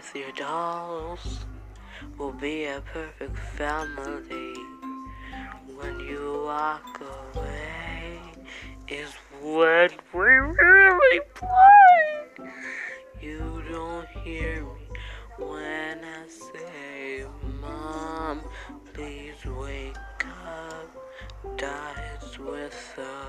with your dolls. will be a perfect family. When you walk away, is when we really play. You don't hear me when I say, Mom, please wake up. Dies with us.